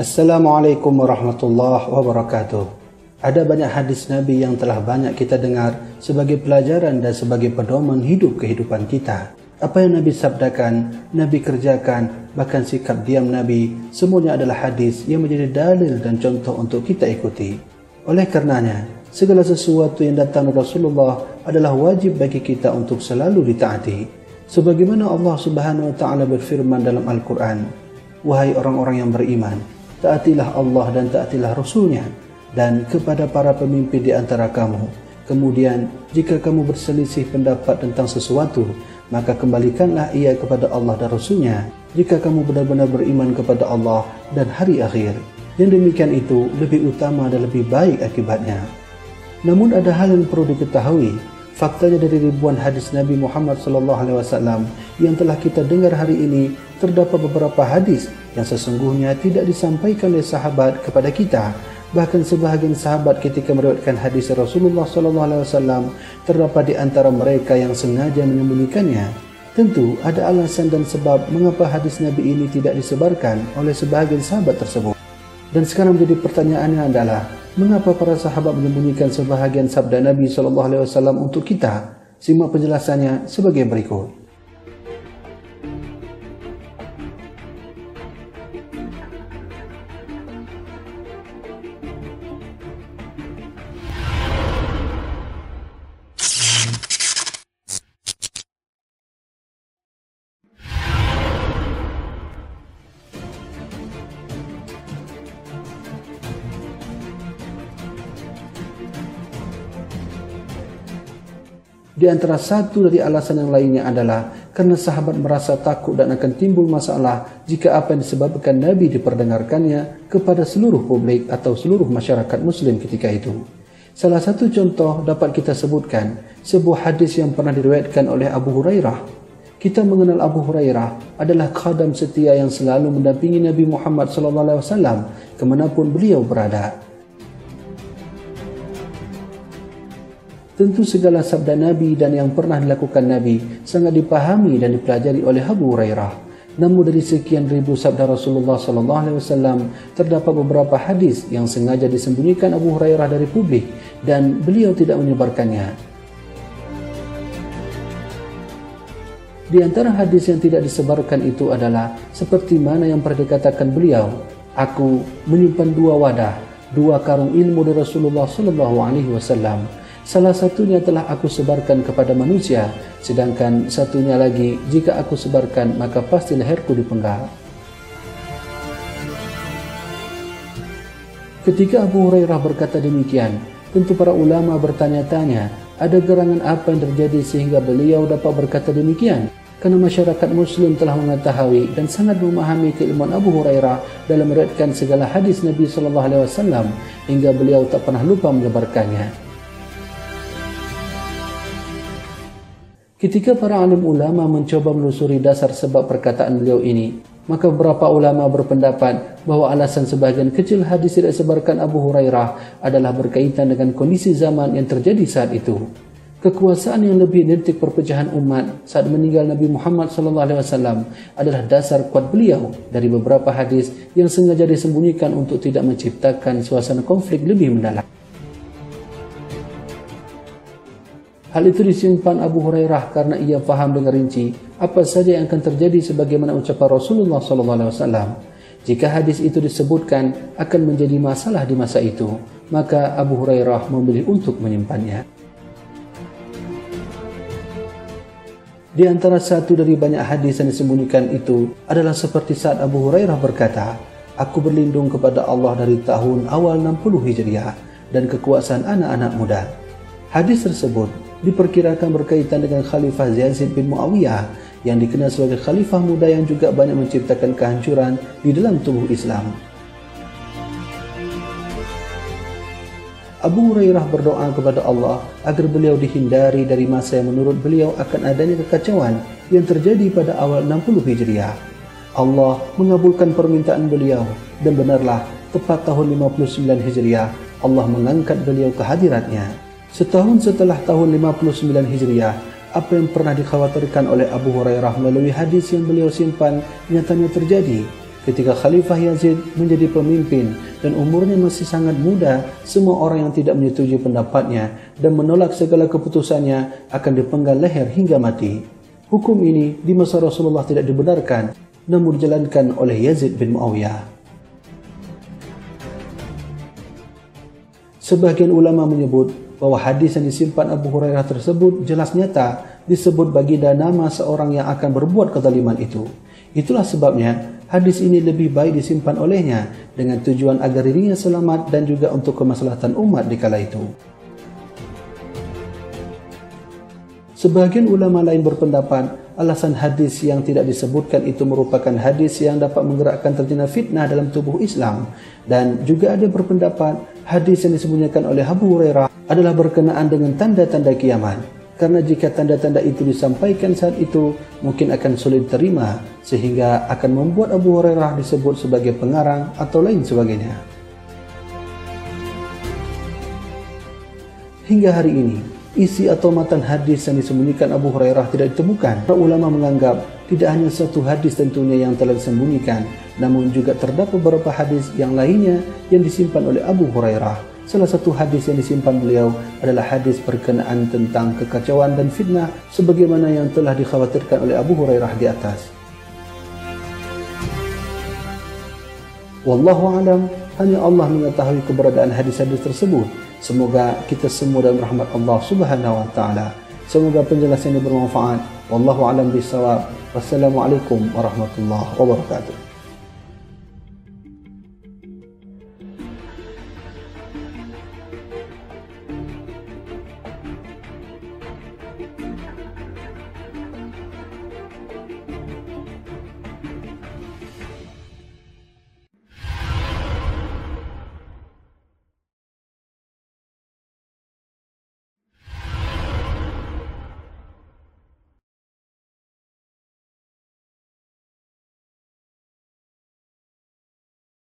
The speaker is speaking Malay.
Assalamualaikum warahmatullahi wabarakatuh. Ada banyak hadis Nabi yang telah banyak kita dengar sebagai pelajaran dan sebagai pedoman hidup kehidupan kita. Apa yang Nabi sabdakan, Nabi kerjakan, bahkan sikap diam Nabi, semuanya adalah hadis yang menjadi dalil dan contoh untuk kita ikuti. Oleh karenanya, segala sesuatu yang datang dari Rasulullah adalah wajib bagi kita untuk selalu ditaati. Sebagaimana Allah Subhanahu wa taala berfirman dalam Al-Qur'an, "Wahai orang-orang yang beriman, taatilah Allah dan taatilah Rasulnya dan kepada para pemimpin di antara kamu. Kemudian, jika kamu berselisih pendapat tentang sesuatu, maka kembalikanlah ia kepada Allah dan Rasulnya jika kamu benar-benar beriman kepada Allah dan hari akhir. Yang demikian itu lebih utama dan lebih baik akibatnya. Namun ada hal yang perlu diketahui. Faktanya dari ribuan hadis Nabi Muhammad SAW yang telah kita dengar hari ini, terdapat beberapa hadis yang sesungguhnya tidak disampaikan oleh sahabat kepada kita. Bahkan sebahagian sahabat ketika meriwayatkan hadis Rasulullah SAW terdapat di antara mereka yang sengaja menyembunyikannya. Tentu ada alasan dan sebab mengapa hadis Nabi ini tidak disebarkan oleh sebahagian sahabat tersebut. Dan sekarang menjadi pertanyaannya adalah, mengapa para sahabat menyembunyikan sebahagian sabda Nabi SAW untuk kita? Simak penjelasannya sebagai berikut. Di antara satu dari alasan yang lainnya adalah kerana sahabat merasa takut dan akan timbul masalah jika apa yang disebabkan Nabi diperdengarkannya kepada seluruh publik atau seluruh masyarakat muslim ketika itu. Salah satu contoh dapat kita sebutkan sebuah hadis yang pernah diriwayatkan oleh Abu Hurairah. Kita mengenal Abu Hurairah adalah khadam setia yang selalu mendampingi Nabi Muhammad SAW kemanapun beliau berada. Tentu segala sabda Nabi dan yang pernah dilakukan Nabi sangat dipahami dan dipelajari oleh Abu Hurairah. Namun dari sekian ribu sabda Rasulullah sallallahu alaihi wasallam terdapat beberapa hadis yang sengaja disembunyikan Abu Hurairah dari publik dan beliau tidak menyebarkannya. Di antara hadis yang tidak disebarkan itu adalah seperti mana yang pernah dikatakan beliau, aku menyimpan dua wadah, dua karung ilmu dari Rasulullah sallallahu alaihi wasallam Salah satunya telah aku sebarkan kepada manusia, sedangkan satunya lagi jika aku sebarkan maka pasti leherku dipenggal. Ketika Abu Hurairah berkata demikian, tentu para ulama bertanya-tanya, ada gerangan apa yang terjadi sehingga beliau dapat berkata demikian? Kerana masyarakat muslim telah mengetahui dan sangat memahami keilmuan Abu Hurairah dalam meriwayatkan segala hadis Nabi wasallam hingga beliau tak pernah lupa menyebarkannya. Ketika para alim ulama mencoba menelusuri dasar sebab perkataan beliau ini, maka beberapa ulama berpendapat bahawa alasan sebahagian kecil hadis tidak sebarkan Abu Hurairah adalah berkaitan dengan kondisi zaman yang terjadi saat itu. Kekuasaan yang lebih identik perpecahan umat saat meninggal Nabi Muhammad SAW adalah dasar kuat beliau dari beberapa hadis yang sengaja disembunyikan untuk tidak menciptakan suasana konflik lebih mendalam. Hal itu disimpan Abu Hurairah karena ia faham dengan rinci apa saja yang akan terjadi sebagaimana ucapan Rasulullah SAW. Jika hadis itu disebutkan akan menjadi masalah di masa itu, maka Abu Hurairah memilih untuk menyimpannya. Di antara satu dari banyak hadis yang disembunyikan itu adalah seperti saat Abu Hurairah berkata, Aku berlindung kepada Allah dari tahun awal 60 Hijriah dan kekuasaan anak-anak muda. Hadis tersebut diperkirakan berkaitan dengan Khalifah Yazid bin Muawiyah yang dikenal sebagai khalifah muda yang juga banyak menciptakan kehancuran di dalam tubuh Islam. Abu Hurairah berdoa kepada Allah agar beliau dihindari dari masa yang menurut beliau akan adanya kekacauan yang terjadi pada awal 60 Hijriah. Allah mengabulkan permintaan beliau dan benarlah tepat tahun 59 Hijriah Allah mengangkat beliau ke hadiratnya. Setahun setelah tahun 59 Hijriah, apa yang pernah dikhawatirkan oleh Abu Hurairah melalui hadis yang beliau simpan nyatanya terjadi. ketika Khalifah Yazid menjadi pemimpin dan umurnya masih sangat muda, semua orang yang tidak menyetujui pendapatnya dan menolak segala keputusannya akan dipenggal leher hingga mati. Hukum ini di masa Rasulullah tidak dibenarkan namun dijalankan oleh Yazid bin Muawiyah. Sebagian ulama menyebut bahawa hadis yang disimpan Abu Hurairah tersebut jelas nyata disebut baginda nama seorang yang akan berbuat kezaliman itu. Itulah sebabnya hadis ini lebih baik disimpan olehnya dengan tujuan agar dirinya selamat dan juga untuk kemaslahatan umat di kala itu. Sebagian ulama lain berpendapat alasan hadis yang tidak disebutkan itu merupakan hadis yang dapat menggerakkan terjadi fitnah dalam tubuh Islam dan juga ada berpendapat hadis yang disembunyikan oleh Abu Hurairah adalah berkenaan dengan tanda-tanda kiamat karena jika tanda-tanda itu disampaikan saat itu mungkin akan sulit terima sehingga akan membuat Abu Hurairah disebut sebagai pengarang atau lain sebagainya. Hingga hari ini, isi atau matan hadis yang disembunyikan Abu Hurairah tidak ditemukan. Para ulama menganggap tidak hanya satu hadis tentunya yang telah disembunyikan, namun juga terdapat beberapa hadis yang lainnya yang disimpan oleh Abu Hurairah. Salah satu hadis yang disimpan beliau adalah hadis berkenaan tentang kekacauan dan fitnah sebagaimana yang telah dikhawatirkan oleh Abu Hurairah di atas. Wallahu alam, hanya Allah mengetahui keberadaan hadis-hadis tersebut. Semoga kita semua dalam rahmat Allah Subhanahu wa taala. Semoga penjelasan ini bermanfaat. Wallahu alam bisawab. Wassalamualaikum warahmatullahi wabarakatuh.